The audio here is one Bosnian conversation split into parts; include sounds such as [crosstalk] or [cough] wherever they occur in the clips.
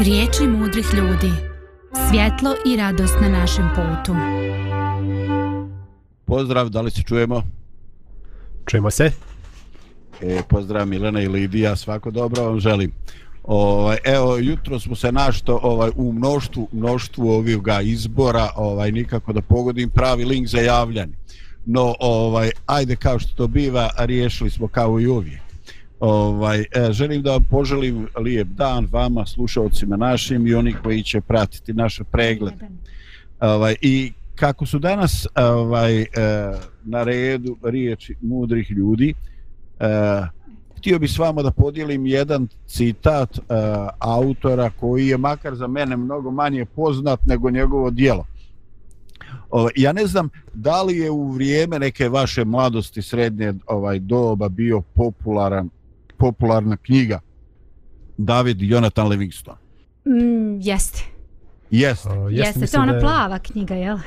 Riječi mudrih ljudi. Svjetlo i radost na našem putu. Pozdrav, da li se čujemo? Čujemo se. E, pozdrav Milena i Lidija, svako dobro vam želim. Ovaj evo jutro smo se našto ovaj u mnoštvu mnoštvu ovih ga izbora, ovaj nikako da pogodim pravi link za javljanje. No ovaj ajde kao što to biva, riješili smo kao i uvijek. Ovaj e, želim da vam poželim lijep dan vama slušaocima našim i oni koji će pratiti naše preglede. Ovaj i kako su danas ovaj e, na redu riječi mudrih ljudi, e, htio bih s vama da podijelim jedan citat uh, autora koji je makar za mene mnogo manje poznat nego njegovo dijelo. Uh, ja ne znam da li je u vrijeme neke vaše mladosti srednje ovaj doba bio popularan popularna knjiga David Jonathan Livingstone. Mm, jeste. Jeste. O, Jeste, to je ona plava knjiga, jel?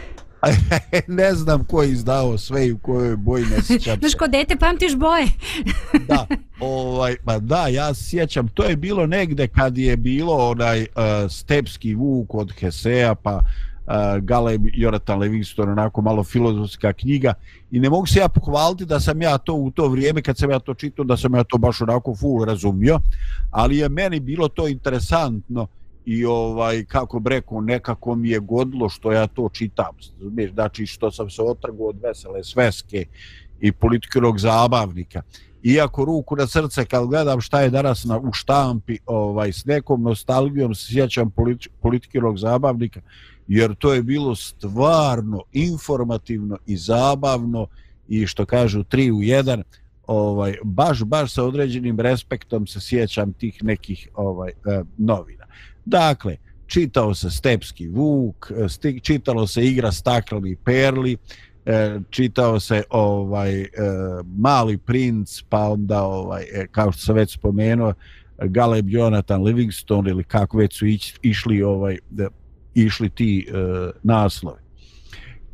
[laughs] ne znam ko je izdao sve i u kojoj boji ne sjećam Znaš, ko dete pamtiš boje. [laughs] da, ovaj, pa da, ja sjećam, to je bilo negde kad je bilo onaj uh, Stepski vuk od Hesea, pa uh, Galeb Jonathan Livingston, onako malo filozofska knjiga. I ne mogu se ja pohvaliti da sam ja to u to vrijeme kad sam ja to čitao, da sam ja to baš onako full razumio, ali je meni bilo to interesantno i ovaj kako breko nekako mi je godilo što ja to čitam. Znači što sam se otrgao od vesele sveske i politikinog zabavnika iako ruku na srce kad gledam šta je danas na u štampi ovaj s nekom nostalgijom se sjećam političkog zabavnika jer to je bilo stvarno informativno i zabavno i što kažu tri u jedan. Ovaj baš baš sa određenim respektom se sjećam tih nekih ovaj eh, novina. Dakle, čitao se Stepski Vuk, sti, čitalo se igra Stakleni Perli, e, čitao se ovaj e, Mali princ, pa onda ovaj e, kao što sam već spomenuo Galeb Jonathan Livingstone ili kako već su ić, išli ovaj da, išli ti e, naslovi.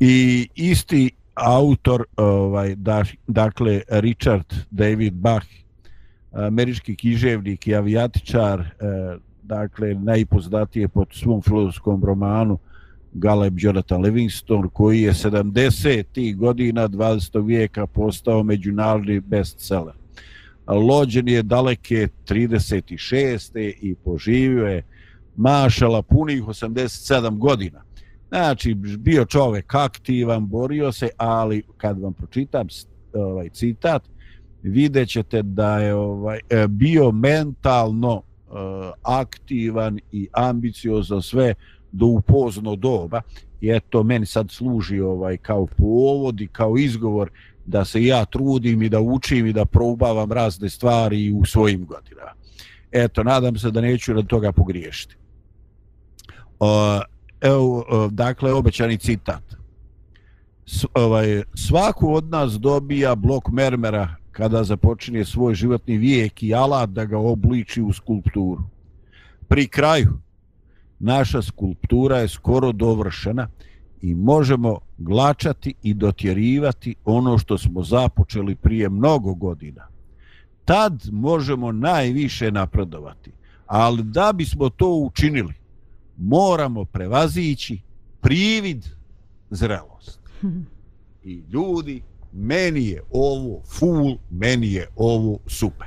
I isti autor ovaj da, dakle Richard David Bach američki književnik i avijatičar e, dakle najpoznatije pod svom filozofskom romanu Galeb Jonathan Livingstone koji je 70. godina 20. vijeka postao međunarodni bestseller. Lođen je daleke 36. i poživio je mašala punih 87 godina. Znači, bio čovek aktivan, borio se, ali kad vam pročitam ovaj citat, vidjet ćete da je ovaj, e, bio mentalno e, aktivan i ambiciozan sve do upozno doba i eto meni sad služi ovaj kao povod i kao izgovor da se ja trudim i da učim i da probavam razne stvari u svojim godinama. Eto, nadam se da neću rad toga pogriješiti. Evo, dakle, obećani citat. S, ovaj, svaku od nas dobija blok mermera kada započinje svoj životni vijek i alat da ga obliči u skulpturu. Pri kraju, naša skulptura je skoro dovršena i možemo glačati i dotjerivati ono što smo započeli prije mnogo godina. Tad možemo najviše napredovati, ali da bismo to učinili, moramo prevazići privid zrelost. I ljudi meni je ovo full, meni je ovo super.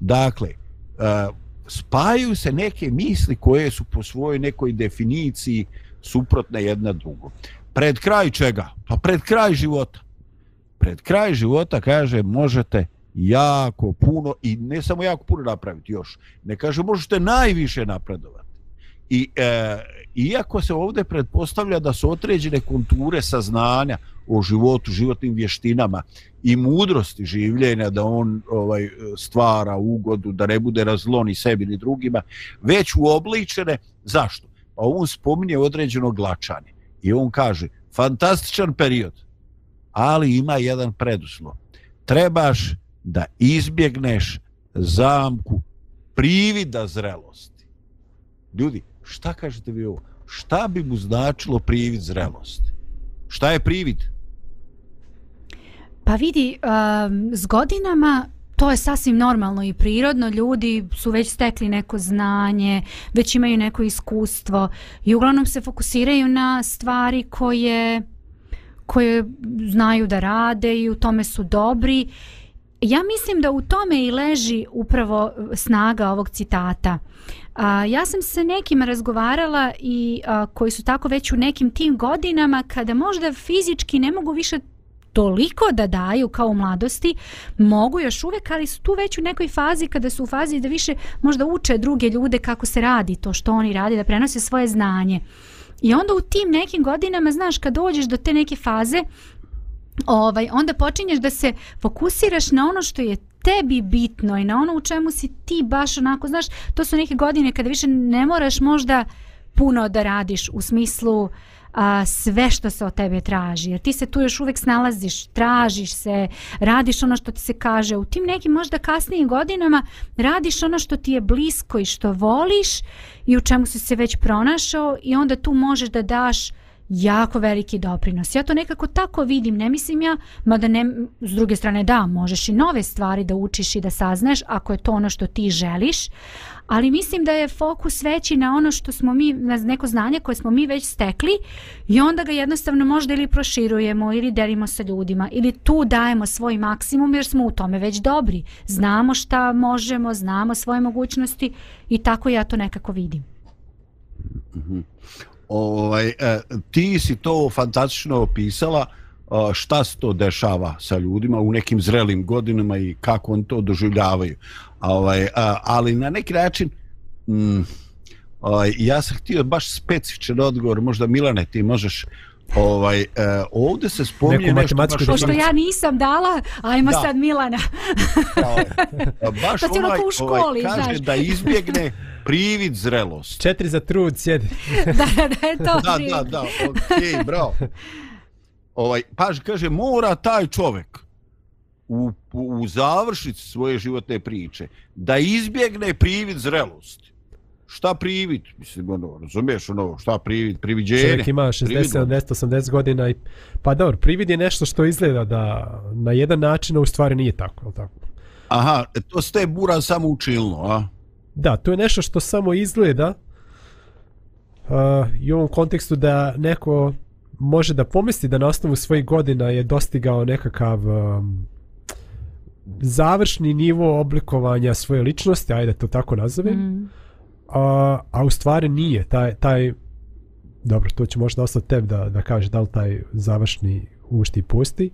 Dakle, uh, spajaju se neke misli koje su po svojoj nekoj definiciji suprotne jedna drugom. Pred kraj čega? Pa pred kraj života. Pred kraj života, kaže, možete jako puno i ne samo jako puno napraviti još. Ne kaže, možete najviše napredovati. I e, iako se ovdje pretpostavlja da su određene konture saznanja o životu, životnim vještinama i mudrosti življenja da on ovaj stvara ugodu, da ne bude razlon ni sebi ni drugima, već uobličene. Zašto? Pa on spominje određeno glačanje. I on kaže, fantastičan period, ali ima jedan preduslov. Trebaš da izbjegneš zamku privida zrelosti. Ljudi, šta kažete vi ovo? Šta bi mu značilo privid zrelosti? Šta je privid? Pa vidi, um, s godinama to je sasvim normalno i prirodno. Ljudi su već stekli neko znanje, već imaju neko iskustvo i uglavnom se fokusiraju na stvari koje koje znaju da rade i u tome su dobri. Ja mislim da u tome i leži upravo e, snaga ovog citata. A, ja sam se nekima razgovarala i a, koji su tako već u nekim tim godinama kada možda fizički ne mogu više toliko da daju kao u mladosti, mogu još uvek, ali su tu već u nekoj fazi kada su u fazi da više možda uče druge ljude kako se radi to što oni radi, da prenose svoje znanje. I onda u tim nekim godinama, znaš, kad dođeš do te neke faze, ovaj, onda počinješ da se fokusiraš na ono što je tebi bitno i na ono u čemu si ti baš onako, znaš, to su neke godine kada više ne moraš možda puno da radiš u smislu a, sve što se od tebe traži. Jer ti se tu još uvek snalaziš, tražiš se, radiš ono što ti se kaže. U tim nekim možda kasnijim godinama radiš ono što ti je blisko i što voliš i u čemu si se već pronašao i onda tu možeš da daš jako veliki doprinos. Ja to nekako tako vidim, ne mislim ja, mada ne, s druge strane da, možeš i nove stvari da učiš i da saznaš ako je to ono što ti želiš, ali mislim da je fokus veći na ono što smo mi, na neko znanje koje smo mi već stekli i onda ga jednostavno možda ili proširujemo ili delimo sa ljudima ili tu dajemo svoj maksimum jer smo u tome već dobri. Znamo šta možemo, znamo svoje mogućnosti i tako ja to nekako vidim. Mm ovaj, e, ti si to fantastično opisala e, šta se to dešava sa ljudima u nekim zrelim godinama i kako oni to doživljavaju. Ovaj, e, ali na neki način mm, ovaj, ja sam htio baš specifičan odgovor, možda Milane ti možeš ovaj, uh, ovdje se spominje nešto baš... Pošto ja nisam dala, ajmo da. sad Milana. da, baš u školi, ovaj, kaže znaš. da izbjegne privid zrelost. Četiri za trud, sjedi. [laughs] da, da je to Da, da, da, okej, okay, bravo. Ovaj, paž, kaže, mora taj čovek u, u završici svoje životne priče da izbjegne privid zrelosti. Šta privid? Mislim, ono, razumiješ ono, šta privid? Priviđenje? Čovjek ima 60, 70, 80 godina i... Pa dobro, privid je nešto što izgleda da na jedan način, a u stvari nije tako, je tako? Aha, to ste bura samo učilno, a? Da, to je nešto što samo izgleda uh, i u ovom kontekstu da neko može da pomisli da na osnovu svojih godina je dostigao nekakav um, završni nivo oblikovanja svoje ličnosti, ajde to tako nazovem, mm. a, a u stvari nije. Taj, taj, dobro, to će možda ostati tebi da, da kaže da li taj završni ušti pusti,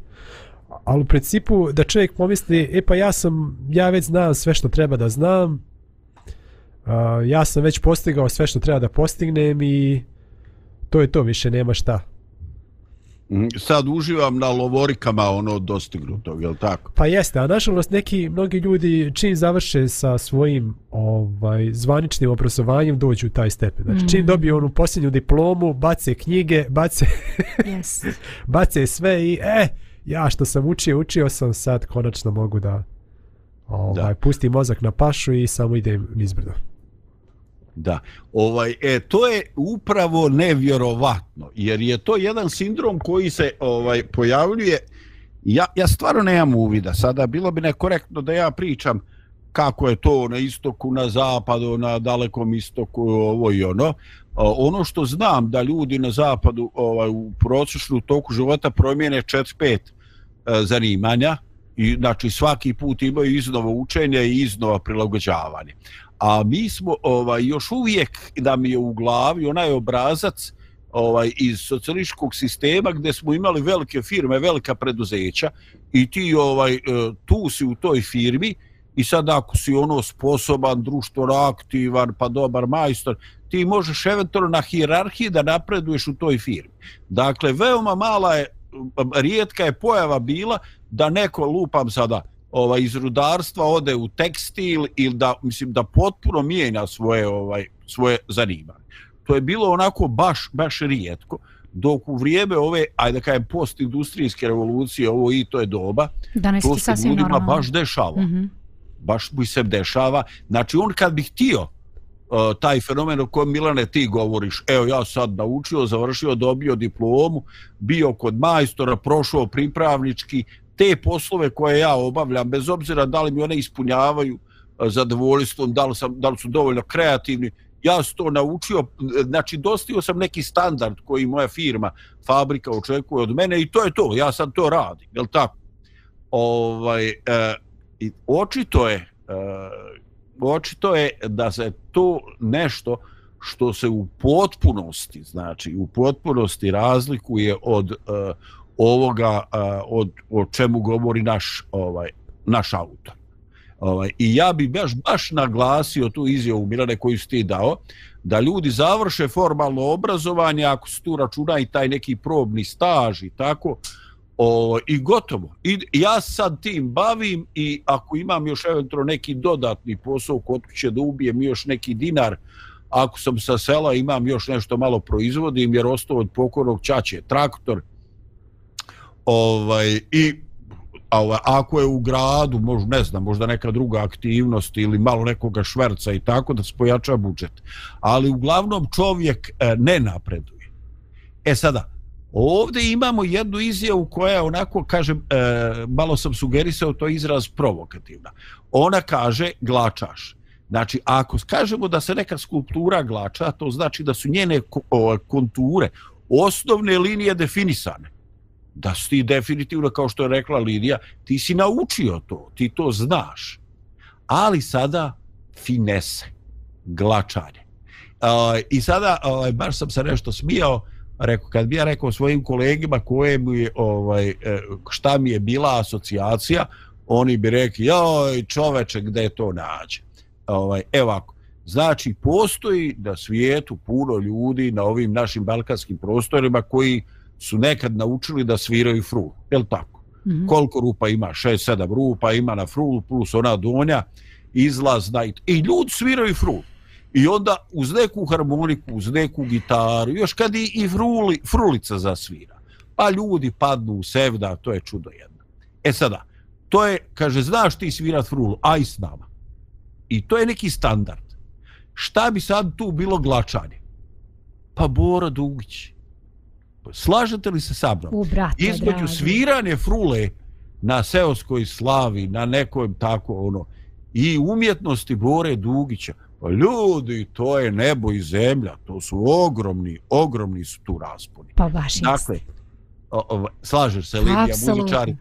ali u principu da čovjek pomisli, e pa ja sam, ja već znam sve što treba da znam, Uh, ja sam već postigao sve što treba da postignem i to je to, više nema šta. Mhm, sad uživam na lovorikama ono dostignutog, je li tako? Pa jeste, a nažalost neki, mnogi ljudi čim završe sa svojim ovaj zvaničnim obrazovanjem dođu u taj stepen. Znači mm. čim dobiju onu posljednju diplomu, bace knjige, bace, yes. [laughs] bace sve i e, ja što sam učio, učio sam sad konačno mogu da, ovaj, da. pustim mozak na pašu i samo idem nizbrdo. Da, ovaj, e, to je upravo nevjerovatno, jer je to jedan sindrom koji se ovaj pojavljuje, ja, ja stvarno nemam uvida, sada bilo bi nekorektno da ja pričam kako je to na istoku, na zapadu, na dalekom istoku, ovo i ono. Ono što znam da ljudi na zapadu ovaj, u procesu toku života promijene 4-5 e, zanimanja, i znači svaki put imaju iznova učenje i iznova prilagođavanje a mi smo ovaj još uvijek da mi je u glavi onaj obrazac ovaj iz socijalističkog sistema gdje smo imali velike firme, velika preduzeća i ti ovaj e, tu si u toj firmi i sad ako si ono sposoban, društveno aktivan, pa dobar majstor, ti možeš eventualno na hijerarhiji da napreduješ u toj firmi. Dakle, veoma mala je, rijetka je pojava bila da neko lupam sada, ovaj iz rudarstva ode u tekstil ili da mislim da potpuno mijenja svoje ovaj svoje zanimanje. To je bilo onako baš baš rijetko dok u vrijeme ove ajde da kažem postindustrijske revolucije ovo i to je doba Danas to se ljudima normalno. baš dešava. Mm -hmm. Baš bi se dešava. Znači on kad bi htio uh, taj fenomen o kojem Milane ti govoriš, evo ja sad naučio, završio, dobio diplomu, bio kod majstora, prošao pripravnički, te poslove koje ja obavljam, bez obzira da li mi one ispunjavaju zadovoljstvom, da li, sam, da li su dovoljno kreativni, ja sam to naučio, znači dostio sam neki standard koji moja firma, fabrika očekuje od mene i to je to, ja sam to radim, je tako? Ovaj, e, i očito je, e, očito je da se to nešto što se u potpunosti, znači u potpunosti razlikuje od e, ovoga, e, od o čemu govori naš ovaj naš autor. Ovaj, I ja bi baš, baš naglasio tu izjavu Milane koju si ti dao, da ljudi završe formalno obrazovanje, ako se tu računa i taj neki probni staž i tako, o, i gotovo. I ja sad tim bavim i ako imam još eventualno neki dodatni posao kod kuće da ubijem još neki dinar, ako sam sa sela imam još nešto malo proizvodim jer ostao od pokornog čače traktor ovaj, i a ovaj, ako je u gradu, možda ne znam, možda neka druga aktivnost ili malo nekoga šverca i tako da se pojača budžet. Ali uglavnom čovjek e, ne napreduje. E sada, ovdje imamo jednu izjavu koja je onako, kažem, e, malo sam sugerisao to izraz provokativna. Ona kaže glačaš. Znači, ako kažemo da se neka skulptura glača, to znači da su njene konture, osnovne linije definisane da si ti definitivno, kao što je rekla Lidija, ti si naučio to, ti to znaš. Ali sada finese, glačanje. Uh, I sada, uh, baš sam se nešto smijao, rekao, kad bi ja rekao svojim kolegima koje mi je, ovaj, e, šta mi je bila asocijacija, oni bi rekli, joj čoveče, gde to nađe? Ovaj, evo ako, znači, postoji da svijetu puno ljudi na ovim našim balkanskim prostorima koji su nekad naučili da sviraju frul. Je li tako? Mm -hmm. Koliko rupa ima? 6-7 rupa ima na frul plus ona donja izlazna i, i ljudi sviraju frul. I onda uz neku harmoniku, uz neku gitaru, još kad i, i fruli, frulica zasvira, pa ljudi padnu u sevda, to je čudo jedno. E sada, to je, kaže, znaš ti svirat frulu, aj s nama. I to je neki standard. Šta bi sad tu bilo glačanje? Pa Bora Dugić. Slažete li se sa mnom? U, brate, Između dragi. svirane frule na seoskoj slavi, na nekom tako ono, i umjetnosti Bore Dugića, pa ljudi, to je nebo i zemlja, to su ogromni, ogromni su tu rasponi. Pa baš Dakle, o, o, slažeš se, Lidija, muzičari?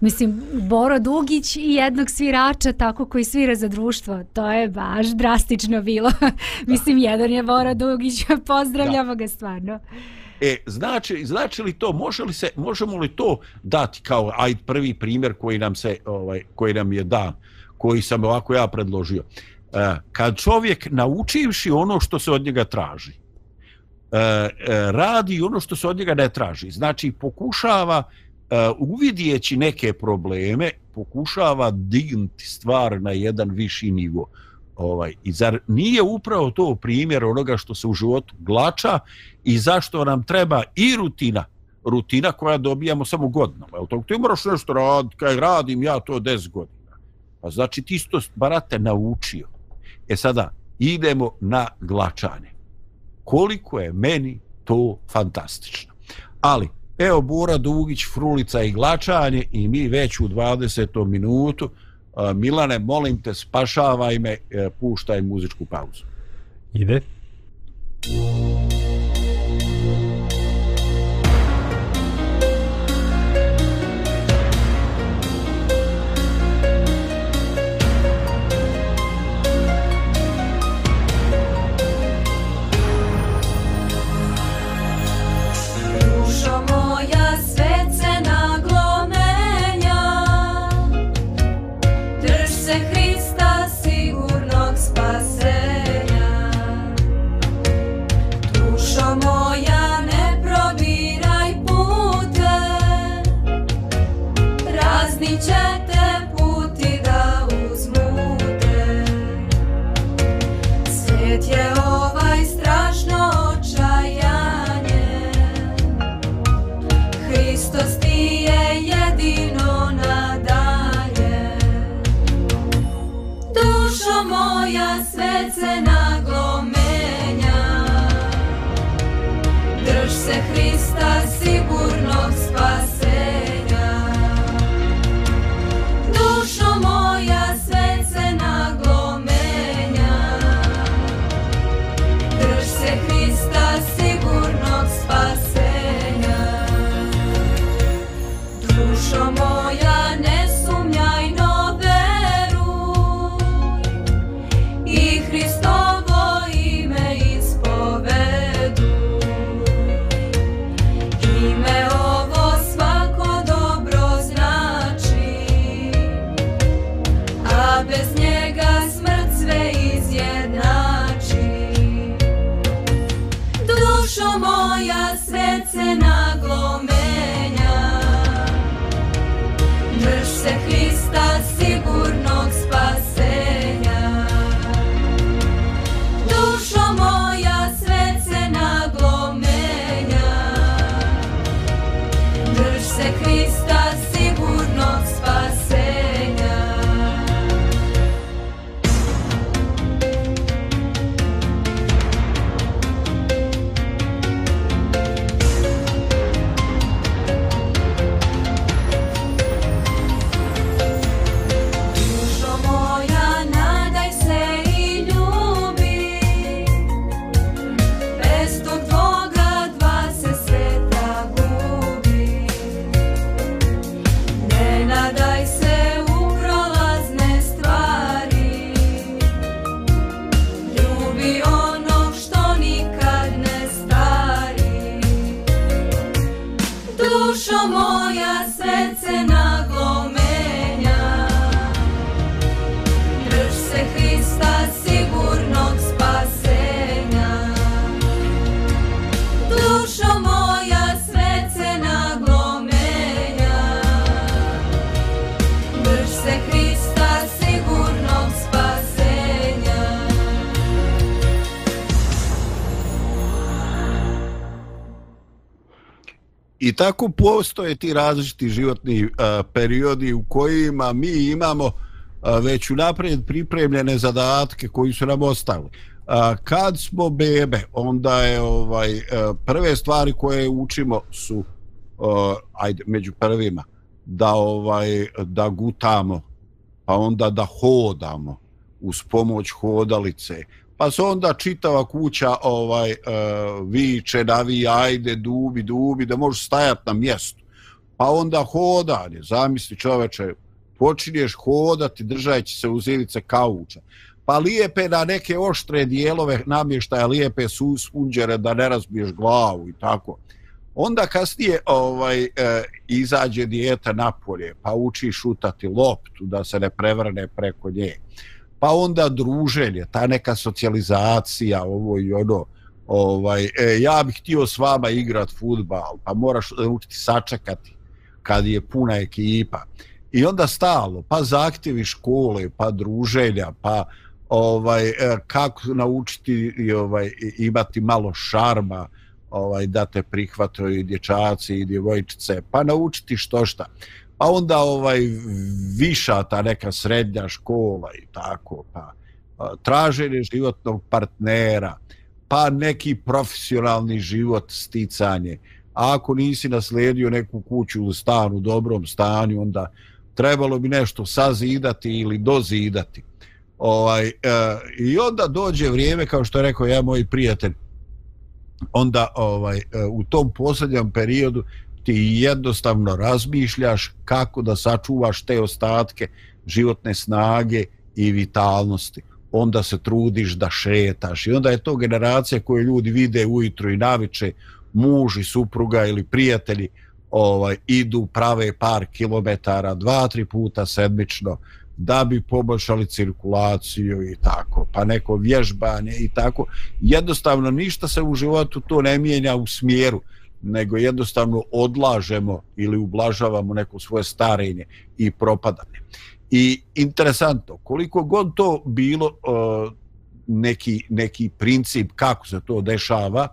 Mislim, Boro Dugić i jednog svirača tako koji svira za društvo, to je baš drastično bilo. [laughs] Mislim, jedan je Boro Dugić, [laughs] pozdravljamo da. ga stvarno. E, znači, znači li to, može li se, možemo li to dati kao aj prvi primjer koji nam se, ovaj, koji nam je dan, koji sam ovako ja predložio. E, kad čovjek naučivši ono što se od njega traži, e, e radi ono što se od njega ne traži, znači pokušava e, uvidjeći neke probleme, pokušava dignuti stvar na jedan viši nivo. Ovaj, I zar nije upravo to primjer onoga što se u životu glača i zašto nam treba i rutina, rutina koja dobijamo samo godinama. Jel to, ti moraš nešto raditi, kaj radim ja to 10 godina. Pa znači ti to barate naučio. E sada, idemo na glačanje. Koliko je meni to fantastično. Ali, evo Bora Dugić, Frulica i glačanje i mi već u 20. minutu Milane, molim te, spašavaj me, e, puštaj muzičku pauzu. Ide. Ide. I tako postoje ti različiti životni uh, periodi u kojima mi imamo uh, već unaprijed pripremljene zadatke koji su nam ostali. Uh, kad smo bebe, onda je ovaj uh, prve stvari koje učimo su uh, ajde među prvima da ovaj da gutamo, pa onda da hodamo uz pomoć hodalice, pa se onda čitava kuća ovaj uh, viče, navi, ajde, dubi, dubi, da možeš stajati na mjestu. Pa onda hodanje, zamisli čoveče, počinješ hodati držajući se uz ilice kauča. Pa lijepe na neke oštre dijelove namještaja, lijepe su spunđere da ne razbiješ glavu i tako. Onda kasnije ovaj, e, izađe dijeta napolje, pa uči šutati loptu da se ne prevrne preko nje pa onda druženje, ta neka socijalizacija, ovo i ono, ovaj, e, ja bih htio s vama igrat futbal, pa moraš učiti sačekati kad je puna ekipa. I onda stalo, pa zahtjevi škole, pa druženja, pa ovaj e, kako naučiti i ovaj imati malo šarma, ovaj da te prihvataju dječaci i djevojčice, pa naučiti što šta a onda ovaj viša ta neka srednja škola i tako pa traženje životnog partnera pa neki profesionalni život sticanje. A ako nisi naslijedio neku kuću ili stan u dobrom stanju onda trebalo bi nešto sazidati ili dozidati. Ovaj e, i onda dođe vrijeme kao što je rekao ja moj prijatelj onda ovaj e, u tom posljednjem periodu ti jednostavno razmišljaš kako da sačuvaš te ostatke životne snage i vitalnosti. Onda se trudiš da šetaš. I onda je to generacija koju ljudi vide ujutro i naviče muž i supruga ili prijatelji ovaj idu prave par kilometara dva, tri puta sedmično da bi poboljšali cirkulaciju i tako, pa neko vježbanje i tako. Jednostavno ništa se u životu to ne mijenja u smjeru nego jednostavno odlažemo ili ublažavamo neko svoje starenje i propadanje. I interesantno, koliko god to bilo e, neki, neki princip kako se to dešava,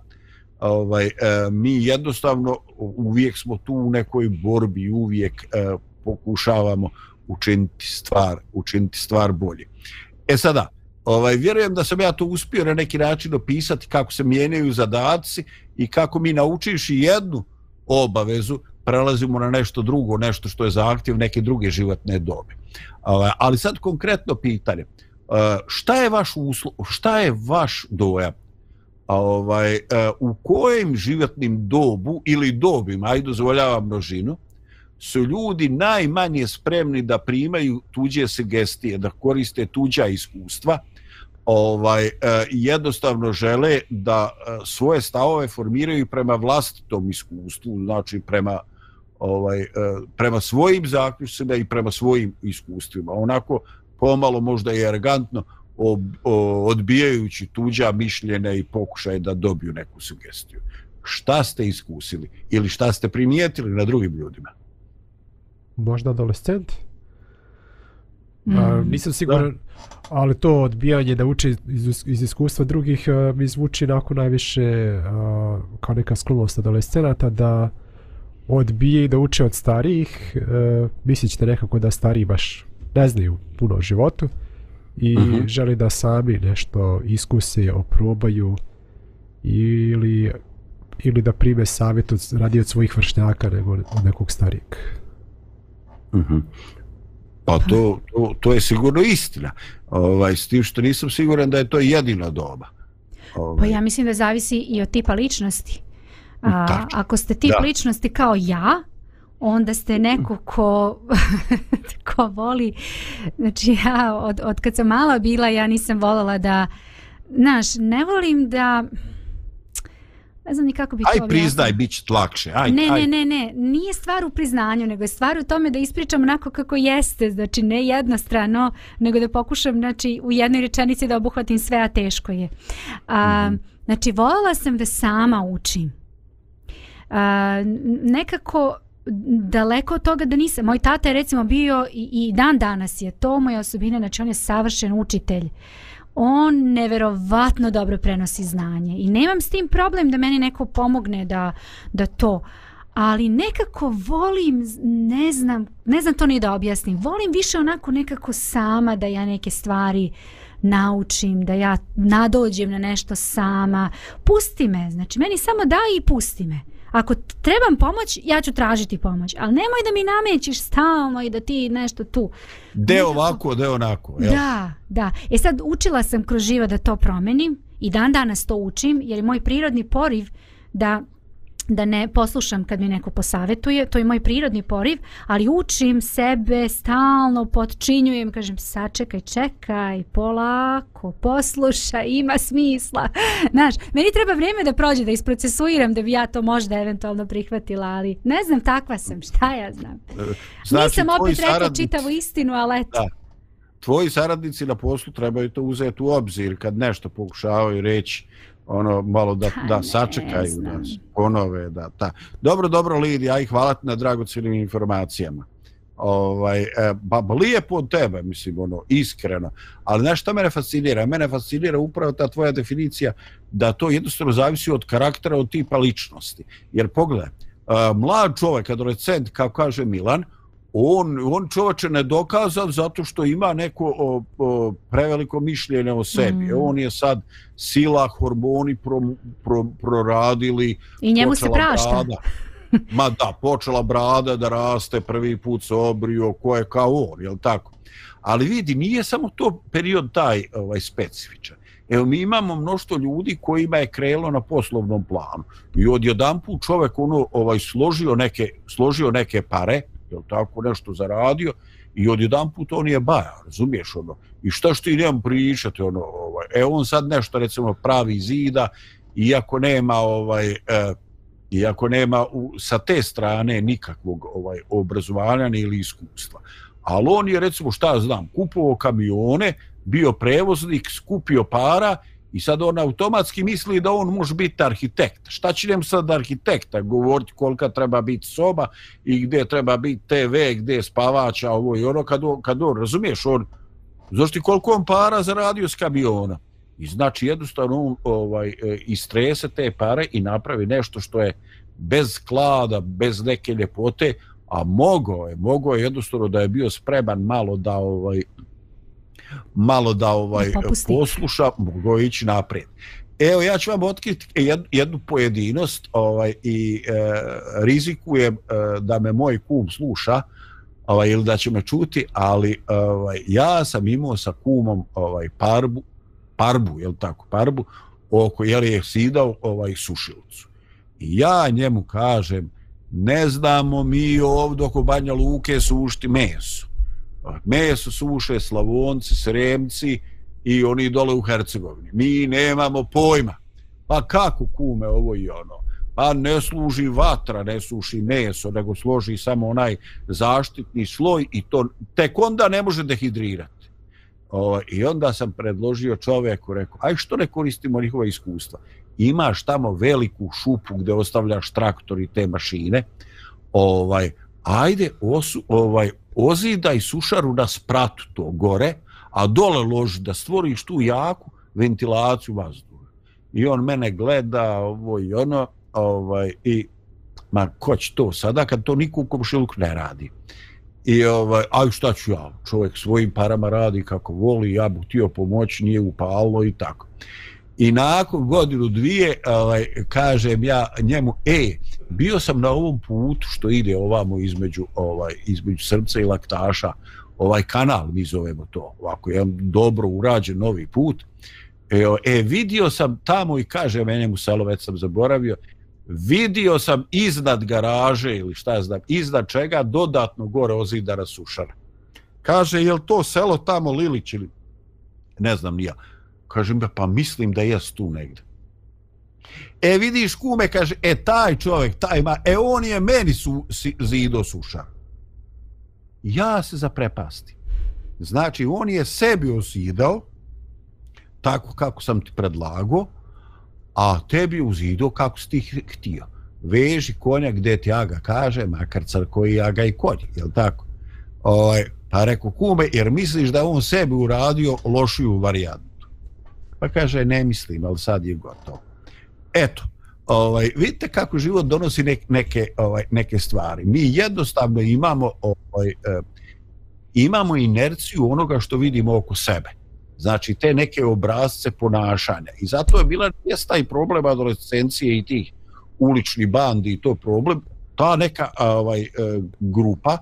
ovaj, e, mi jednostavno uvijek smo tu u nekoj borbi, uvijek e, pokušavamo učiniti stvar, učiniti stvar bolje. E sada, ovaj, vjerujem da sam ja to uspio na neki način opisati kako se mijenjaju zadaci i kako mi naučiš jednu obavezu, prelazimo na nešto drugo, nešto što je zahtjev neke druge životne dobe. Ovaj, ali sad konkretno pitanje, eh, šta je vaš uslov, šta je vaš dojam? Ovaj, eh, u kojem životnim dobu ili dobima, ajde dozvoljavam množinu, su ljudi najmanje spremni da primaju tuđe sugestije, da koriste tuđa iskustva, ovaj e, jednostavno žele da e, svoje stavove formiraju prema vlastitom iskustvu, znači prema ovaj e, prema svojim zaključcima i prema svojim iskustvima. Onako pomalo možda i arrogantno ob, odbijajući tuđa mišljenja i pokušaj da dobiju neku sugestiju. Šta ste iskusili ili šta ste primijetili na drugim ljudima? Možda adolescent? Mm. A, nisam siguran, da. ali to odbijanje da uči iz, iz iskustva drugih a, mi zvuči nakon najviše a, kao neka sklonost adolescenata da odbije da uče od starijih, a, mislit ćete nekako da stariji baš ne znaju puno o životu i uh mhm. -huh. želi da sami nešto iskuse, oprobaju ili, ili da prime savjet od, radi od svojih vršnjaka nego od nekog starijeg. Uh mhm. -huh. Pa to, to, to je sigurno istina. Ovaj, s tim što nisam siguran da je to jedina doba. Ovaj. Pa ja mislim da zavisi i od tipa ličnosti. A, ako ste tip da. ličnosti kao ja, onda ste neko ko, [laughs] ko voli, znači ja od, od kad sam mala bila, ja nisam volala da znaš, ne volim da ne znam ni kako bi aj to Aj priznaj, bit će lakše. Aj, ne, aj. ne, ne, ne, nije stvar u priznanju, nego je stvar u tome da ispričam onako kako jeste, znači ne jednostrano, nego da pokušam znači, u jednoj rečenici da obuhvatim sve, a teško je. A, mm -hmm. Znači, voljela sam da sama učim. A, nekako daleko od toga da nisam. Moj tata je recimo bio i, i dan danas je to moja osobina, znači on je savršen učitelj. Uh, on neverovatno dobro prenosi znanje. I nemam s tim problem da meni neko pomogne da, da to ali nekako volim ne znam, ne znam to ni da objasnim volim više onako nekako sama da ja neke stvari naučim, da ja nadođem na nešto sama. Pusti me, znači meni samo daj i pusti me ako trebam pomoć, ja ću tražiti pomoć. Ali nemoj da mi namećiš stalno i da ti nešto tu. Deo ovako, deo onako. Jel? Da, da. E sad učila sam kroz živa da to promenim i dan danas to učim jer je moj prirodni poriv da da ne poslušam kad mi neko posavetuje, to je moj prirodni poriv, ali učim sebe, stalno podčinjujem, kažem sačekaj, čekaj, polako, poslušaj, ima smisla. [laughs] Znaš, meni treba vrijeme da prođe, da isprocesuiram, da bi ja to možda eventualno prihvatila, ali ne znam, takva sam, šta ja znam. Znači, Nisam opet rekla čitavu istinu, ali eto. Da. Tvoji saradnici na poslu trebaju to uzeti u obzir kad nešto pokušavaju reći ono malo da da sačekaju da ponove da ta. Dobro dobro Lidi aj hvala ti na dragocjenim informacijama. Ovaj e, ba lijepo od tebe mislim ono iskreno. Ali znaš šta mene fascinira? Mene fascinira upravo ta tvoja definicija da to jednostavno zavisi od karaktera od tipa ličnosti. Jer pogledaj uh, mlad čovjek adolescent kako kaže Milan on, on čovječe ne dokazan zato što ima neko o, o, preveliko mišljenje o sebi. Mm. On je sad sila, hormoni pro, pro, proradili. I njemu se prašta. Brada. Ma da, počela brada da raste, prvi put se obrio, ko je kao on, jel tako? Ali vidi, nije samo to period taj ovaj specifičan. Evo, mi imamo mnošto ljudi kojima je krelo na poslovnom planu. I odjedan put čovjek ono, ovaj, složio, neke, složio neke pare, jel tako, nešto zaradio i odjedan put on je baja, razumiješ ono, i šta što ti nemam pričati, ono, ovaj, e on sad nešto recimo pravi zida, iako nema ovaj, e, iako nema u, sa te strane nikakvog ovaj obrazovanja ili iskustva. Ali on je recimo šta znam, kupovao kamione, bio prevoznik, skupio para I sad on automatski misli da on može biti arhitekt. Šta će nam sad arhitekta govoriti kolika treba biti soba i gdje treba biti TV, gdje je spavača, ovo i ono, kad on, kad on razumiješ, on, znaš ti koliko on para zaradio s kamiona? I znači jednostavno on ovaj, e, istrese te pare i napravi nešto što je bez sklada, bez neke ljepote, a mogo je, mogo je jednostavno da je bio spreman malo da ovaj malo da ovaj posluša, mogu ići naprijed. Evo, ja ću vam otkriti jednu, jednu pojedinost ovaj, i e, rizikujem e, da me moj kum sluša ovaj, ili da će me čuti, ali ovaj, ja sam imao sa kumom ovaj, parbu, parbu, jel tako, parbu, oko, jer je sidao ovaj, sušilcu. I ja njemu kažem, ne znamo mi ovdje oko Banja Luke sušti meso meso suše slavonci, sremci i oni dole u Hercegovini. Mi nemamo pojma. Pa kako kume ovo i ono? Pa ne služi vatra, ne suši meso, nego složi samo onaj zaštitni sloj i to tek onda ne može dehidrirati. O, I onda sam predložio čovjeku, rekao, aj što ne koristimo njihova iskustva? Imaš tamo veliku šupu gdje ostavljaš traktor i te mašine, ovaj, ajde osu, ovaj, ozidaj sušaru na spratu to gore, a dole loži da stvoriš tu jaku ventilaciju vazduha. I on mene gleda ovo i ono, ovaj, i ma ko će to sada kad to niko u komšilku ne radi. I ovaj, aj šta ću ja, čovjek svojim parama radi kako voli, ja bih htio pomoći, nije upalo i tako. I nakon godinu dvije, ovaj, kažem ja njemu, e, bio sam na ovom putu što ide ovamo između, ovaj, između srca i laktaša, ovaj kanal, mi zovemo to, ovako, je dobro urađen novi put. E, e, vidio sam tamo i kaže mene mu selo, već sam zaboravio, vidio sam iznad garaže ili šta znam, iznad čega dodatno gore ozidara sušara. Kaže, je to selo tamo Lilić ili ne znam nija. kažem ja pa mislim da jes tu negde e vidiš kume kaže e taj čovjek taj ma e on je meni su, si, zido suša. Ja se zaprepasti znači on je sebi osidao tako kako sam ti predlago a tebi uzido kako si ti htio. Veži konja gdje ti aga kaže makar car koji aga i konja jel tako? Ovaj, pa reko kume jer misliš da on sebi uradio lošiju varijantu? Pa kaže ne mislim ali sad je gotovo eto ovaj vidite kako život donosi neke neke ovaj neke stvari. Mi jednostavno imamo ovaj eh, imamo inerciju onoga što vidimo oko sebe. Znači te neke obrazce ponašanja. I zato je bila jest i problem adolescencije i tih ulični bandi i to problem. Ta neka ovaj eh, grupa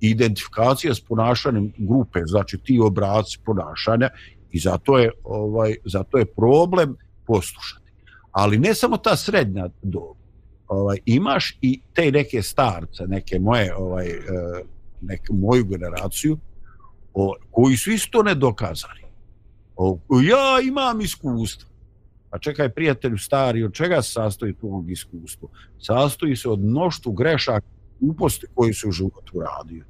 identifikacija s ponašanjem grupe znači ti obrazci ponašanja i zato je ovaj zato je problem poslušati ali ne samo ta srednja dob ovaj imaš i te neke starce neke moje ovaj e, nek neku moju generaciju o, koji su isto nedokazani O, ja imam iskustvo. Pa čekaj, prijatelju stari, od čega se sastoji tvojeg iskustva? Sastoji se od mnoštu grešaka uposti koji su u životu radio.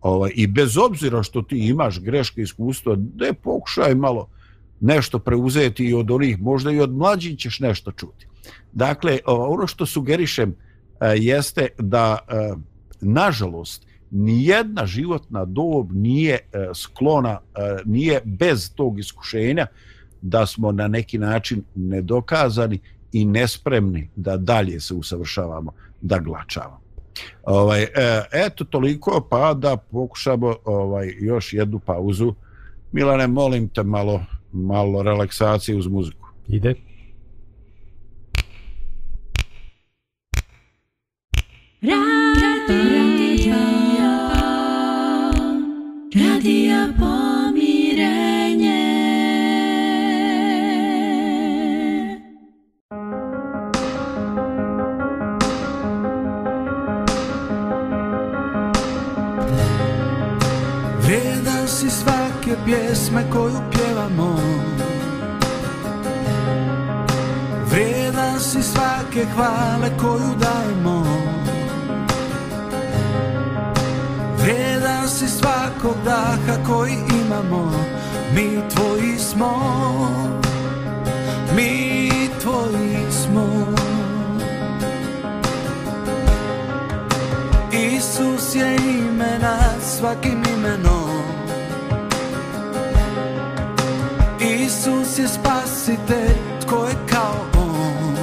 Ovaj, I bez obzira što ti imaš greške iskustva, da pokušaj malo nešto preuzeti i od onih, možda i od mlađih ćeš nešto čuti. Dakle, ono što sugerišem e, jeste da, e, nažalost, nijedna životna dob nije e, sklona, nije bez tog iskušenja da smo na neki način nedokazani i nespremni da dalje se usavršavamo, da glačavamo. Ovaj, eto toliko, pa da pokušamo ovaj, još jednu pauzu. Milane, molim te malo, malo relaksacije uz muziku. Ide. Radio. Radija pjesme koju pjevamo. Vrijedan si svake hvale koju dajemo. Vrijedan si svakog daha koji imamo. Mi tvoji smo. Mi tvoji smo. Isus je ime nad svakim imenom. Isus je spasitelj tko je kao on?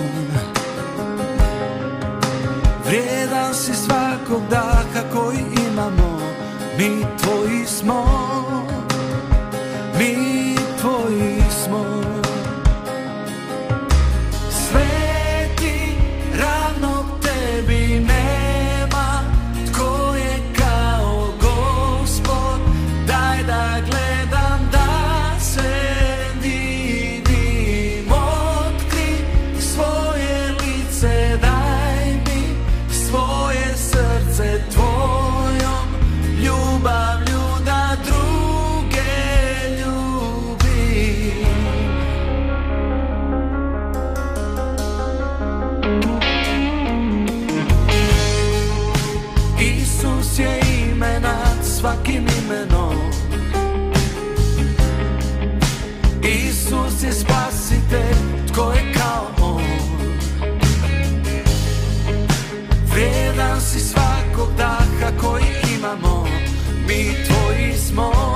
Vrijedan si svakog daha koji imamo Mi tvoji smo. Tvoji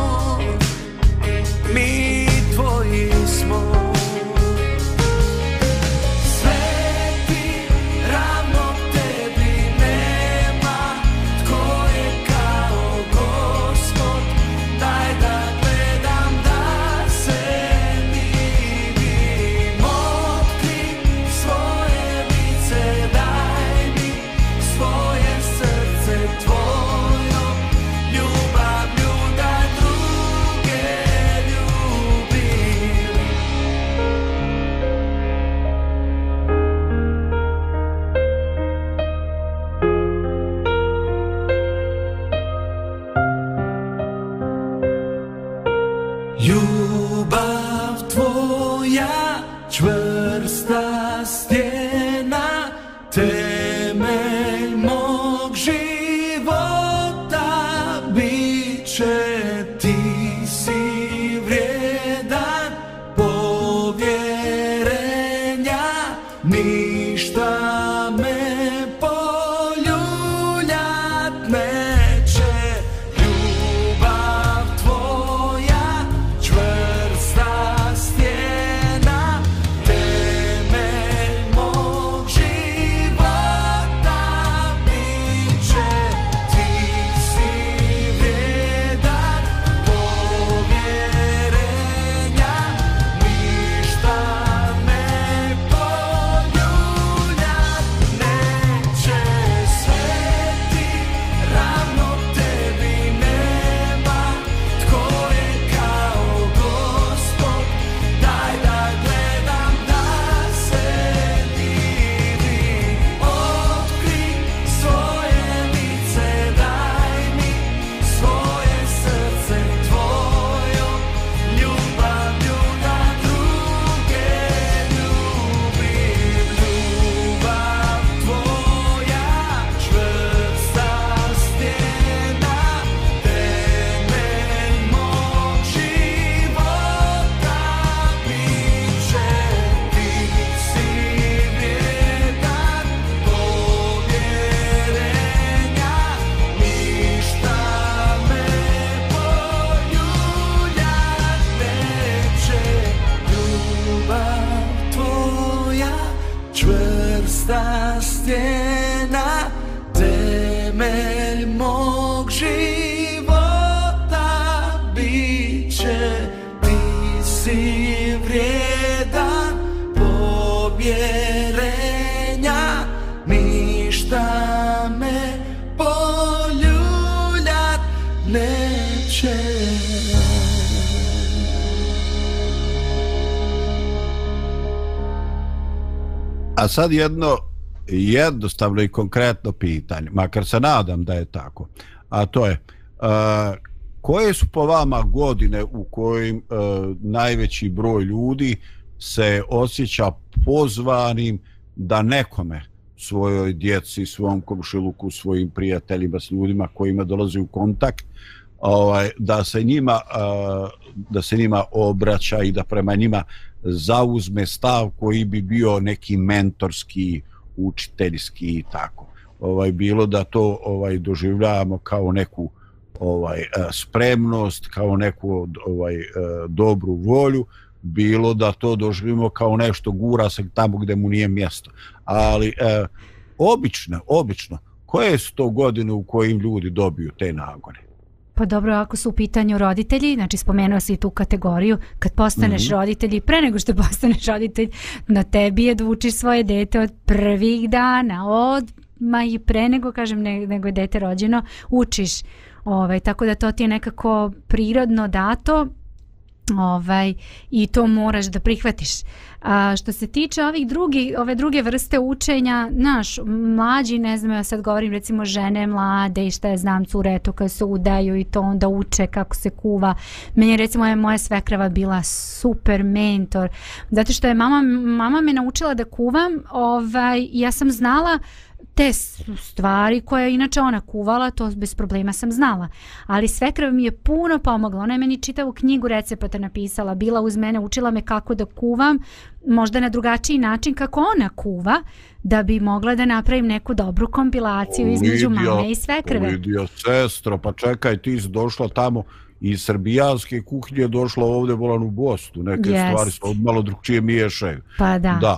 sad jedno jednostavno i konkretno pitanje, makar se nadam da je tako, a to je a, koje su po vama godine u kojim a, najveći broj ljudi se osjeća pozvanim da nekome svojoj djeci, svom komšiluku, svojim prijateljima, s ljudima kojima dolazi u kontakt, ovaj da se njima e, da se njima obraća i da prema njima zauzme stav koji bi bio neki mentorski, učiteljski i tako. Ovaj bilo da to ovaj doživljavamo kao neku ovaj e, spremnost, kao neku ovaj e, dobru volju, bilo da to doživimo kao nešto gura se tamo gdje mu nije mjesto. Ali eh, obično, obično, koje su to godine u kojim ljudi dobiju te nagone? Pa dobro, ako su u pitanju roditelji, znači spomenuo si tu kategoriju, kad postaneš mm -hmm. roditelj i pre nego što [laughs] postaneš roditelj, na tebi je da učiš svoje dete od prvih dana, od ma i pre nego, kažem, ne, nego je dete rođeno, učiš. Ovaj, tako da to ti je nekako prirodno dato ovaj i to moraš da prihvatiš. A što se tiče ovih drugi ove druge vrste učenja, naš mlađi, ne znam, ja sad govorim recimo žene mlade i šta je znam cure to kad se udaju i to onda uče kako se kuva. Meni je recimo je moja svekrava bila super mentor zato što je mama mama me naučila da kuvam, ovaj ja sam znala te stvari koje je inače ona kuvala, to bez problema sam znala. Ali svekrava mi je puno pomogla. Ona je meni čitavu knjigu recepata napisala, bila uz mene, učila me kako da kuvam, možda na drugačiji način kako ona kuva, da bi mogla da napravim neku dobru kompilaciju između mame i svekrve. Lidio, sestro, pa čekaj, ti si došla tamo iz srbijanske kuhinje došla ovdje volan u Bostu. Neke yes. stvari su malo drugčije miješaju. Pa da. Da.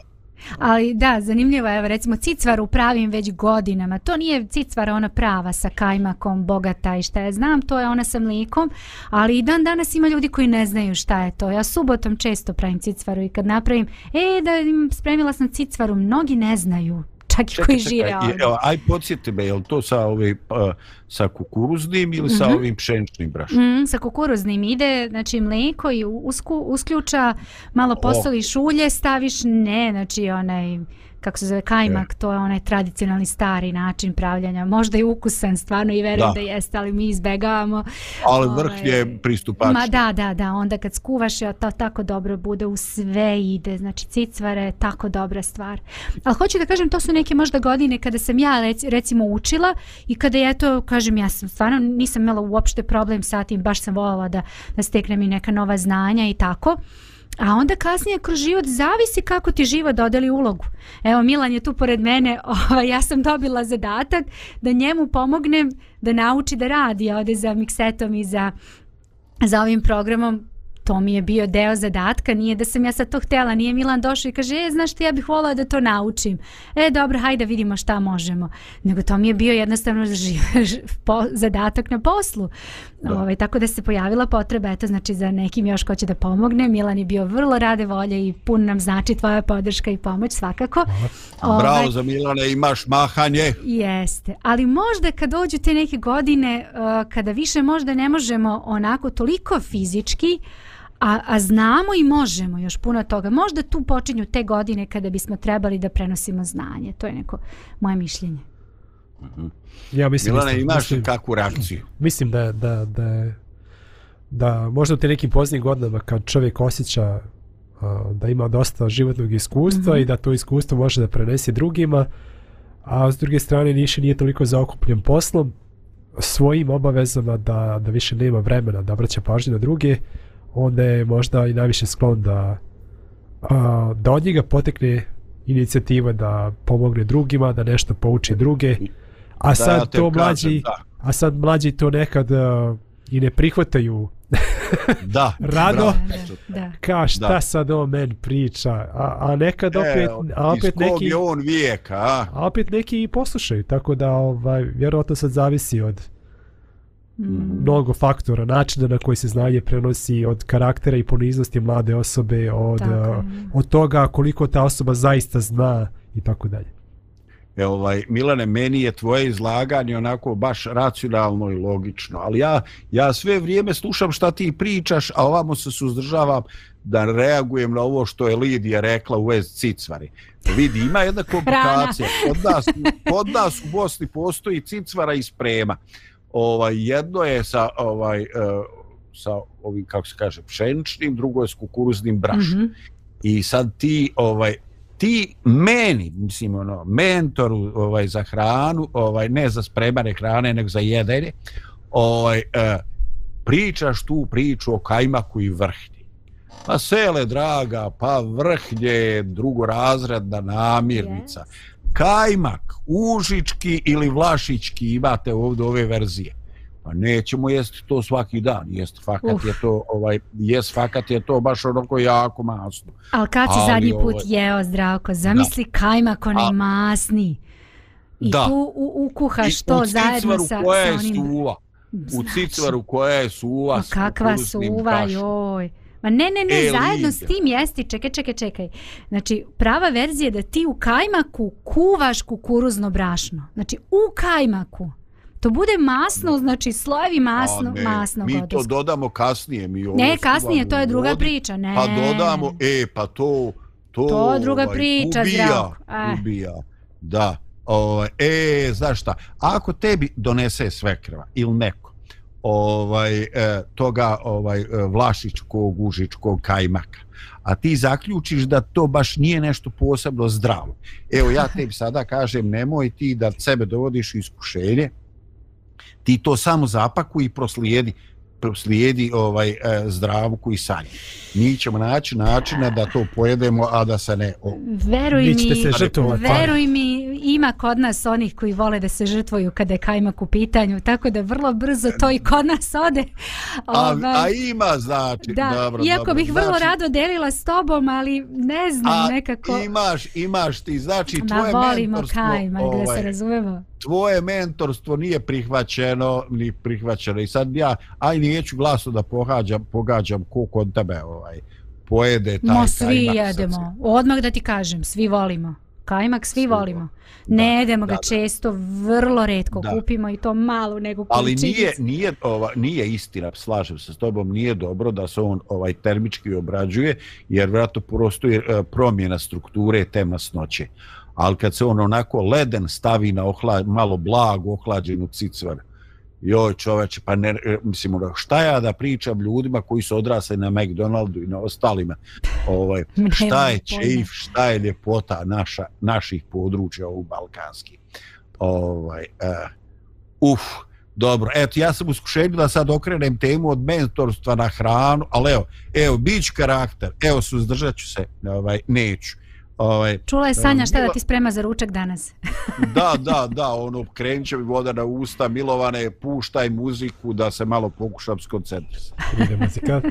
Ali da, zanimljivo je, recimo cicvaru pravim već godinama. To nije cicvara ona prava sa kajmakom, bogata i šta ja znam, to je ona sa mlikom, ali i dan danas ima ljudi koji ne znaju šta je to. Ja subotom često pravim cicvaru i kad napravim, e, da im spremila sam cicvaru, mnogi ne znaju čak i koji žive ovdje. Aj, podsjeti me, je li to sa, ovaj, pa, sa kukuruznim ili mm -hmm. sa Mhm. ovim pšeničnim brašnom? Mm, sa kukuruznim ide, znači mlijeko i usku, usključa, malo posoliš ulje, staviš, ne, znači onaj kako se zove kajmak, E. to je onaj tradicionalni stari način pravljanja. Možda je ukusan stvarno i verujem da, Da. jeste, ali mi izbegavamo. Ali Ovaj, vrh je pristupačni. Ma da, da, da, onda kad skuvaš je to tako dobro bude, u sve ide, znači cicvara je tako dobra stvar. Ali hoću da kažem, to su neke možda godine kada sam ja rec- recimo učila i kada je to, kažem, ja sam stvarno nisam imala uopšte problem sa tim, baš sam voljela da, da steknem i neka nova znanja i tako. A onda kasnije kroz život zavisi kako ti život dodeli ulogu. Evo Milan je tu pored mene, [laughs] ovaj, ja sam dobila zadatak da njemu pomognem da nauči da radi ovde za miksetom i za za ovim programom to mi je bio deo zadatka, nije da sam ja sad to htjela, nije Milan došao i kaže, e, znaš što ja bih volila da to naučim. E, dobro, hajde vidimo šta možemo. Nego to mi je bio jednostavno ži- ž- po, zadatak na poslu. Da. Ovaj, tako da se pojavila potreba, eto, znači za nekim još ko će da pomogne. Milan je bio vrlo rade volje i pun nam znači tvoja podrška i pomoć svakako. Ovaj, Bravo za Milane, imaš mahanje. Jeste, ali možda kad dođu te neke godine uh, kada više možda ne možemo onako toliko fizički, a, a znamo i možemo još puno toga. Možda tu počinju te godine kada bismo trebali da prenosimo znanje. To je neko moje mišljenje. Ja mislim, Milane, isto, imaš mislim, kakvu reakciju? mislim da, da, da, je- da možda u te nekim poznijim godinama kad čovjek osjeća a, da ima dosta životnog iskustva mm. -hmm. i da to iskustvo može da prenese drugima, a s druge strane više nije toliko zaokupljen poslom, svojim obavezama da, da više nema vremena da obraća pažnju na druge, onda je možda i najviše sklon da, a, da od njega potekne inicijativa da pomogne drugima, da nešto pouči druge, a Da, sad ja to kažem, mlađi, da. a sad mlađi to nekad uh, i ne prihvataju [laughs] Da. Rado. bravo. Da, da. ka šta Da. sad on men priča a, a nekad opet, E, a opet iz kog neki je on vijeka, a? a opet neki i poslušaju tako da ovaj vjerojatno sad zavisi od Mm. mnogo faktora načina na koji se znanje prenosi od karaktera i poniznosti mlade osobe od, Tako uh, od toga koliko ta osoba zaista zna i tako dalje E, ovaj, Milane, meni je tvoje izlaganje onako baš racionalno i logično, ali ja, ja sve vrijeme slušam šta ti pričaš, a ovamo se suzdržavam da reagujem na ovo što je Lidija rekla u vez cicvari. Vidi, ima jedna komplikacija. Kod nas, kod nas u Bosni postoji cicvara i sprema. Ovaj, jedno je sa, ovaj, uh, sa ovim, kako se kaže, pšeničnim, drugo je s kukuruznim brašnom. Mhm. I sad ti ovaj ti meni, mislim ono, mentoru ovaj za hranu, ovaj ne za spremane hrane, nego za jedenje, ovaj e, pričaš tu priču o kajmaku i vrhnji. Pa sele draga, pa vrhnje je drugorazredna namirnica. Kajmak, užički ili vlašički imate ovdje ove verzije. Pa nećemo jesti to svaki dan, jest fakat Uf. je to ovaj jest fakat je to baš onako jako masno. Ali kad si zadnji put ovo- jeo zdravko, zamisli kajmak onaj A- masni. I Da. tu u, ukuhaš I to u zajedno sa, koja sa je onim... suva. U Znači, cicvaru koja je suva. Ma s kakva suva, joj. Ma ne, ne, ne, E, zajedno s tim jesti, čekaj, čekaj, čekaj. Znači, prava verzija je da ti u kajmaku kuvaš kukuruzno brašno. Znači, u kajmaku. To bude masno, znači slojevi masno, A ne, masnog Mi to odrska. dodamo kasnije. Mi ovo Ne, kasnije, to je druga vodi, priča, ne. Pa dodamo, e, pa to... To, To je druga ovaj, priča, ubija, Zdravko. Eh. Ubija, da. Ovaj, e, znaš šta, ako tebi donese svekrva ili neko, ovaj, e, toga ovaj, e, Vlašićkog, vlašičkog, užičkog kajmaka, a ti zaključiš da to baš nije nešto posebno zdravo. Evo ja tebi sada kažem, nemoj ti da sebe dovodiš u iskušenje, ti to samo zapakuj i proslijedi proslijedi ovaj e, zdravku i sanju. Mi ćemo naći načina da to pojedemo, a da se ne... O, Veruj mi, se žrtvovati. veruj mi, ima kod nas onih koji vole da se žrtvuju kada je kajmak u pitanju, tako da vrlo brzo to i kod nas ode. a, Ovaj, a ima znači... da, dobro, iako dobro, bih vrlo znači, rado delila s tobom, ali ne znam a nekako... imaš, imaš ti, znači Ma tvoje volimo mentorstvo... kajmak, da se ovaj, razumemo. Tvoje mentorstvo nije prihvaćeno, ni prihvaćeno. I sad ja, aj neću glasno da pogađam, pogađam ko kod tebe ovaj, pojede taj Mo svi kajmak jedemo. Odmah da ti kažem, svi volimo. Kajmak svi, Svi volimo. volimo. Ne Da, jedemo ga da, da. često, vrlo redko Da. kupimo i to malu nego Ali količinicu. nije, nije, ova, nije istina, slažem se s tobom, nije dobro da se on ovaj termički obrađuje, jer vjerojatno postoji e, promjena strukture te masnoće. Ali kad se on onako leden stavi na ohla, malo blagu ohlađenu cicvar, joj čoveče, pa ne, e, mislim, ono, šta ja da pričam ljudima koji su odrasli na McDonaldu i na ostalima, ovaj, [laughs] šta je čeif, šta je ljepota naša, naših područja u Balkanski. Ovaj, uh, uf, dobro, eto, ja sam u skušenju da sad okrenem temu od mentorstva na hranu, ali evo, evo, bić karakter, evo, suzdržat ću se, ovaj, neću. Ovaj, Čula je Sanja šta da ti sprema za ručak danas. [laughs] da, da, da, ono, krenut će mi voda na usta, milovane, puštaj muziku da se malo pokušam skoncentrisati. Ide muzika.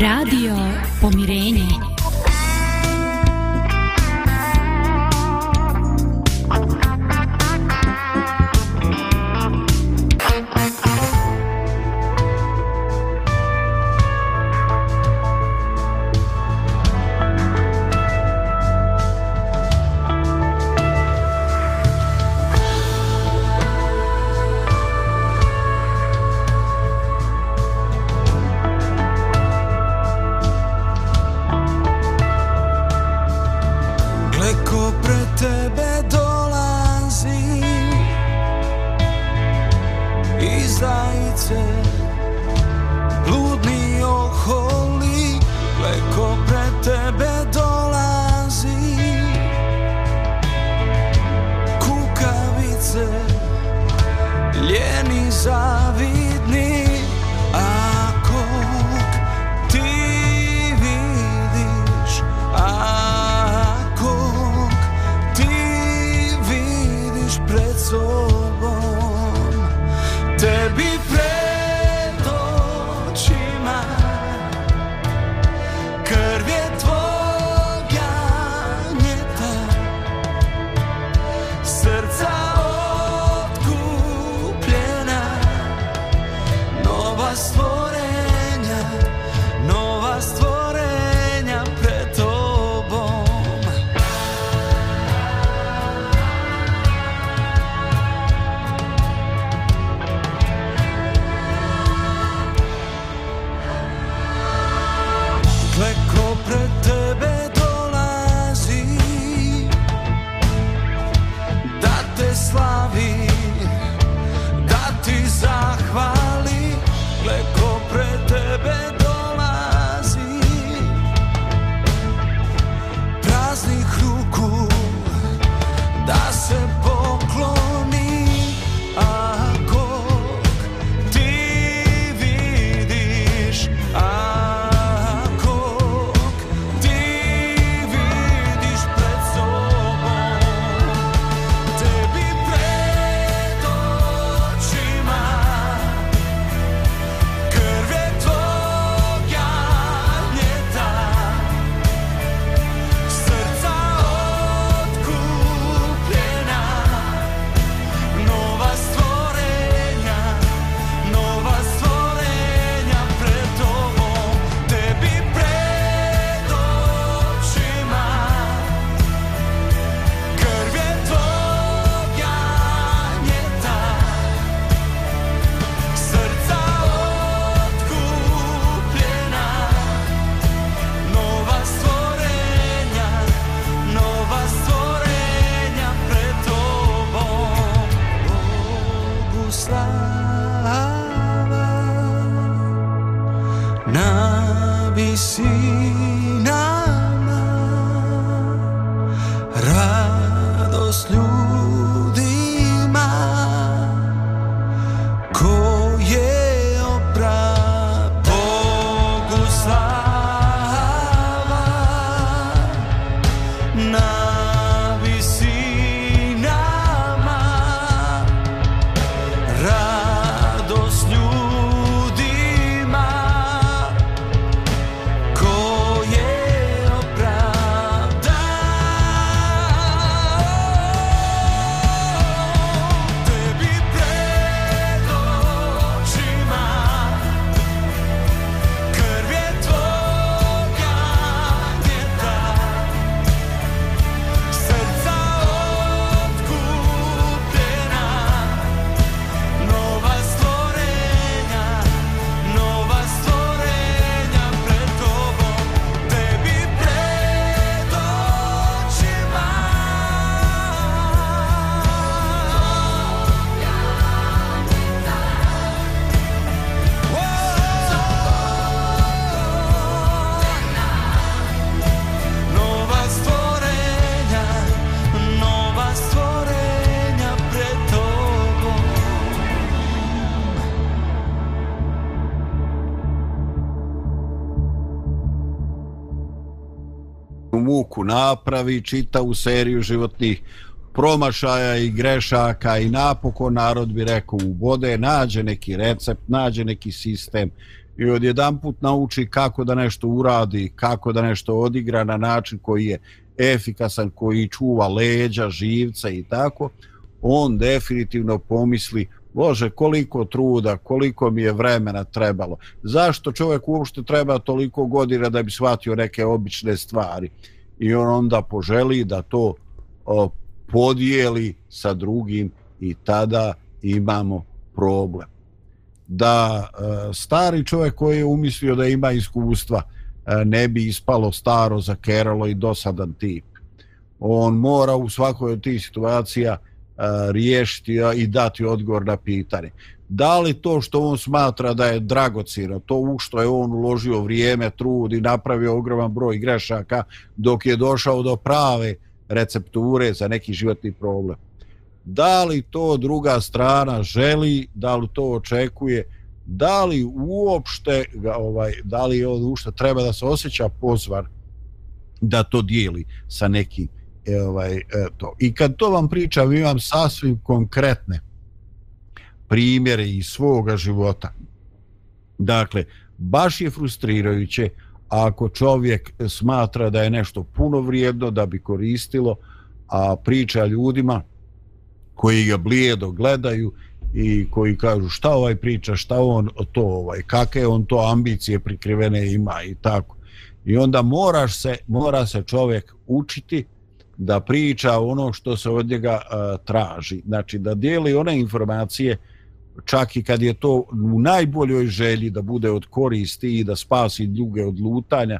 Radio Pomirenje. Napravi čitavu seriju životnih promašaja i grešaka i napokon narod bi rekao u vode, nađe neki recept, nađe neki sistem i odjedan put nauči kako da nešto uradi, kako da nešto odigra na način koji je efikasan, koji čuva leđa, živca i tako, on definitivno pomisli Bože, koliko truda, koliko mi je vremena trebalo. Zašto čovjek uopšte treba toliko godina da bi shvatio neke obične stvari? I on onda poželi da to o, podijeli sa drugim i tada imamo problem. Da e, stari čovjek koji je umislio da ima iskustva e, ne bi ispalo staro, zakeralo i dosadan tip. On mora u svakoj od tih situacija e, riješiti i dati odgovor na pitanje. Da li to što on smatra da je dragocira, to u što je on uložio vrijeme, trud i napravio ogroman broj grešaka dok je došao do prave recepture za neki životni problem. Da li to druga strana želi, da li to očekuje, da li uopšte, ovaj, da li on uopšte treba da se osjeća pozvan da to dijeli sa nekim e, ovaj, e, to. I kad to vam pričam, imam sasvim konkretne primjere iz svoga života. Dakle, baš je frustrirajuće ako čovjek smatra da je nešto puno vrijedno da bi koristilo, a priča ljudima koji ga blijedo gledaju i koji kažu šta ovaj priča, šta on to, ovaj, kakve on to ambicije prikrivene ima i tako. I onda moraš se, mora se čovjek učiti da priča ono što se od njega uh, traži. Znači da dijeli one informacije čak i kad je to u najboljoj želji da bude od koristi i da spasi druge od lutanja,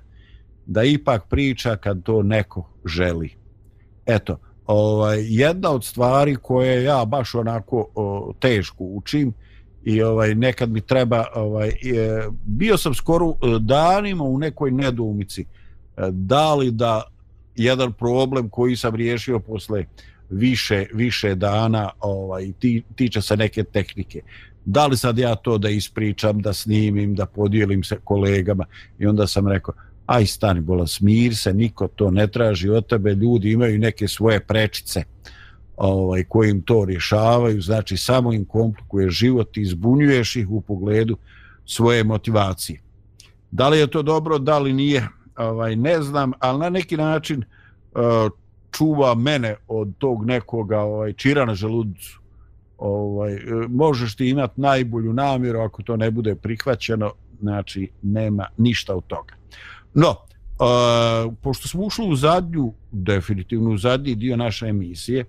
da ipak priča kad to neko želi. Eto, ovaj, jedna od stvari koje ja baš onako o, teško učim i ovaj nekad mi treba ovaj je, bio sam skoro e, danima u nekoj nedoumici e, da li da jedan problem koji sam riješio posle više više dana ovaj ti, tiče se neke tehnike. Da li sad ja to da ispričam da snimim da podijelim se kolegama? I onda sam rekao aj stani bola smir se niko to ne traži od tebe ljudi imaju neke svoje prečice ovaj kojim to rješavaju znači samo im komplikuje život i zbunjuješ ih u pogledu svoje motivacije. Da li je to dobro da li nije ovaj ne znam, ali na neki način uh, čuva mene od tog nekoga ovaj čira na želudcu. Ovaj e, možeš ti imati najbolju namjeru ako to ne bude prihvaćeno, znači nema ništa od toga. No, uh, pošto smo ušli u zadnju, definitivno u zadnji dio naše emisije,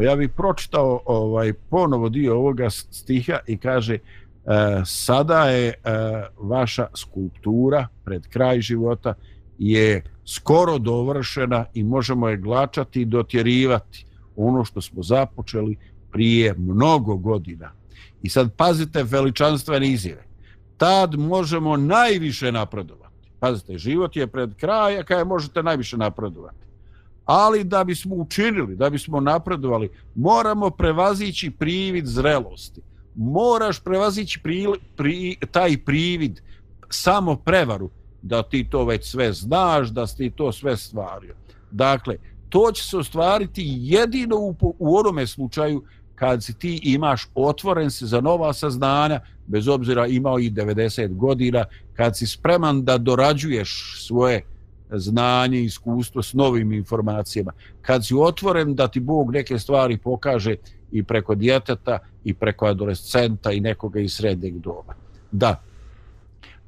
ja bih pročitao ovaj ponovo dio ovoga stiha i kaže uh, sada je uh, vaša skulptura pred kraj života je skoro dovršena i možemo je glačati i dotjerivati ono što smo započeli prije mnogo godina. I sad pazite veličanstvene izjave. Tad možemo najviše napredovati. Pazite, život je pred kraja kada možete najviše napredovati. Ali da bismo učinili, da bismo napredovali, moramo prevazići privid zrelosti. Moraš prevazići pri, pri, taj privid samo prevaru da ti to već sve znaš, da ti to sve stvario. Dakle, to će se ostvariti jedino u, u onome slučaju kad si ti imaš otvoren se za nova saznanja, bez obzira imao i 90 godina, kad si spreman da dorađuješ svoje znanje i iskustvo s novim informacijama, kad si otvoren da ti Bog neke stvari pokaže i preko djeteta i preko adolescenta i nekoga iz srednjeg doba. Da,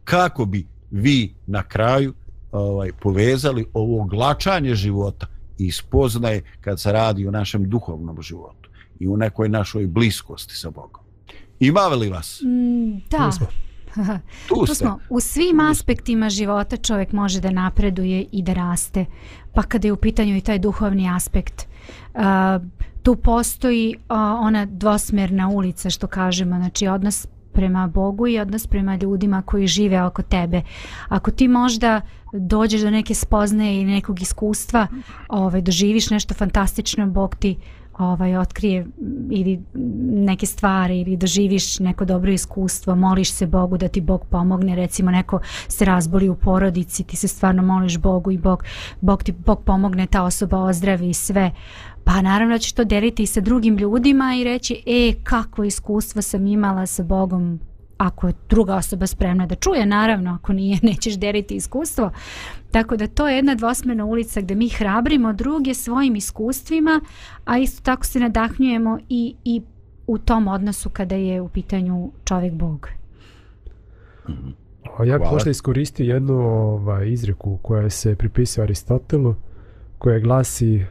kako bi vi na kraju ovaj povezali ovo glačanje života i spoznaje kad se radi o našem duhovnom životu i u nekoj našoj bliskosti sa Bogom. Ima li vas? Mm, da. Tu smo. [laughs] tu, tu smo. U svim aspektima života čovjek može da napreduje i da raste. Pa kada je u pitanju i taj duhovni aspekt, uh, tu postoji uh, ona dvosmjerna ulica što kažemo, znači odnos prema Bogu i odnos prema ljudima koji žive oko tebe. Ako ti možda dođeš do neke spoznaje i nekog iskustva, ovaj, doživiš nešto fantastično, Bog ti ovaj otkrije ili neke stvari ili doživiš neko dobro iskustvo, moliš se Bogu da ti Bog pomogne, recimo neko se razboli u porodici, ti se stvarno moliš Bogu i Bog, Bog ti Bog pomogne, ta osoba ozdravi i sve. Pa naravno ćeš to deliti i sa drugim ljudima i reći, e, kako iskustvo sam imala sa Bogom, ako je druga osoba spremna da čuje, naravno, ako nije, [laughs] nećeš deliti iskustvo. Tako da to je jedna dvosmena ulica gdje mi hrabrimo druge svojim iskustvima, a isto tako se nadahnjujemo i, i u tom odnosu kada je u pitanju čovjek Bog. A ja bih možda iskoristio jednu ovaj, izreku koja se pripisuje Aristotelu, koja glasi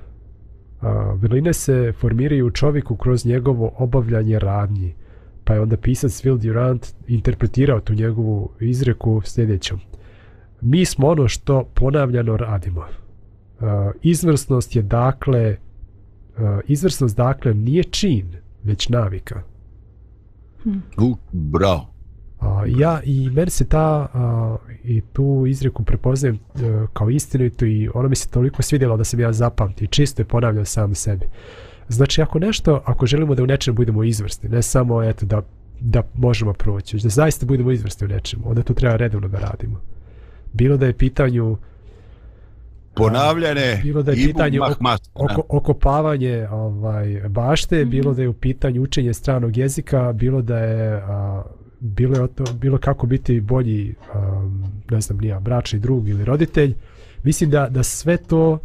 a, veline se formiraju u čovjeku kroz njegovo obavljanje radnji. Pa je onda pisac Will Durant interpretirao tu njegovu izreku sljedećom. Mi smo ono što ponavljano radimo. Izvrsnost je dakle izvrsnost dakle nije čin, već navika. Hm. Uh, bravo. Uh, ja i meni se ta uh, i tu izreku prepoznajem uh, kao istinitu i ona mi se toliko svidjela da sam ja zapamtio i čisto je ponavljao sam sebi. Znači ako nešto, ako želimo da u nečem budemo izvrsni, ne samo eto da da možemo proći, da zaista budemo izvrsni u nečemu, onda to treba redovno da radimo. Bilo da je pitanju ponavljane bilo da je pitanje oko, okopavanje ovaj bašte, mm -hmm. bilo da je u pitanju učenje stranog jezika, bilo da je a, bilo to, bilo kako biti bolji a, ne znam nija bračni drug ili roditelj. Mislim da da sve to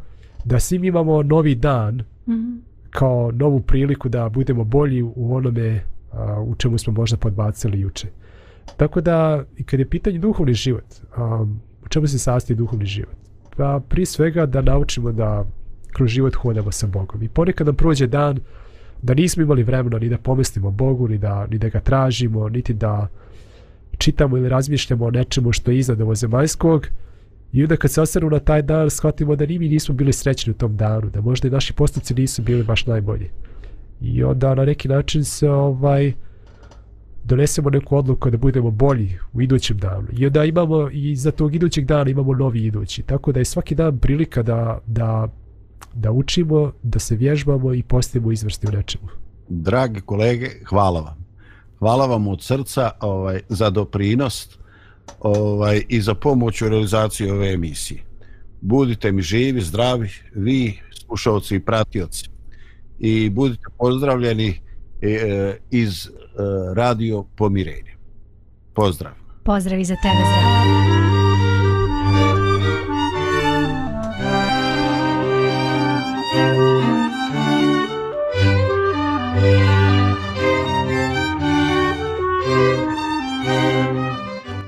da svi imamo novi dan mm -hmm. kao novu priliku da budemo bolji u onome a, u čemu smo možda podbacili juče. Tako da, i kad je pitanje duhovni život, a, u čemu se sastoji duhovni život? Pa, pri svega da naučimo da kroz život hodamo sa Bogom. I ponekad nam prođe dan da nismo imali vremena ni da pomislimo Bogu, ni da, ni da ga tražimo, niti da čitamo ili razmišljamo o nečemu što je iznad ovo zemaljskog. I onda kad se osvrnu na taj dan, shvatimo da ni mi nismo bili srećni u tom danu, da možda i naši postupci nisu bili baš najbolji. I onda na neki način se ovaj donesemo neku odluku da budemo bolji u idućem danu. I onda imamo i za tog idućeg dana imamo novi idući. Tako da je svaki dan prilika da, da, da učimo, da se vježbamo i postajemo izvrsti u nečemu. Dragi kolege, hvala vam. Hvala vam od srca ovaj, za doprinost ovaj, i za pomoć u realizaciji ove emisije. Budite mi živi, zdravi, vi, slušalci i pratioci i budite pozdravljeni e, iz e, radio Pomirenje. Pozdrav. Pozdrav i za tebe, zdrav.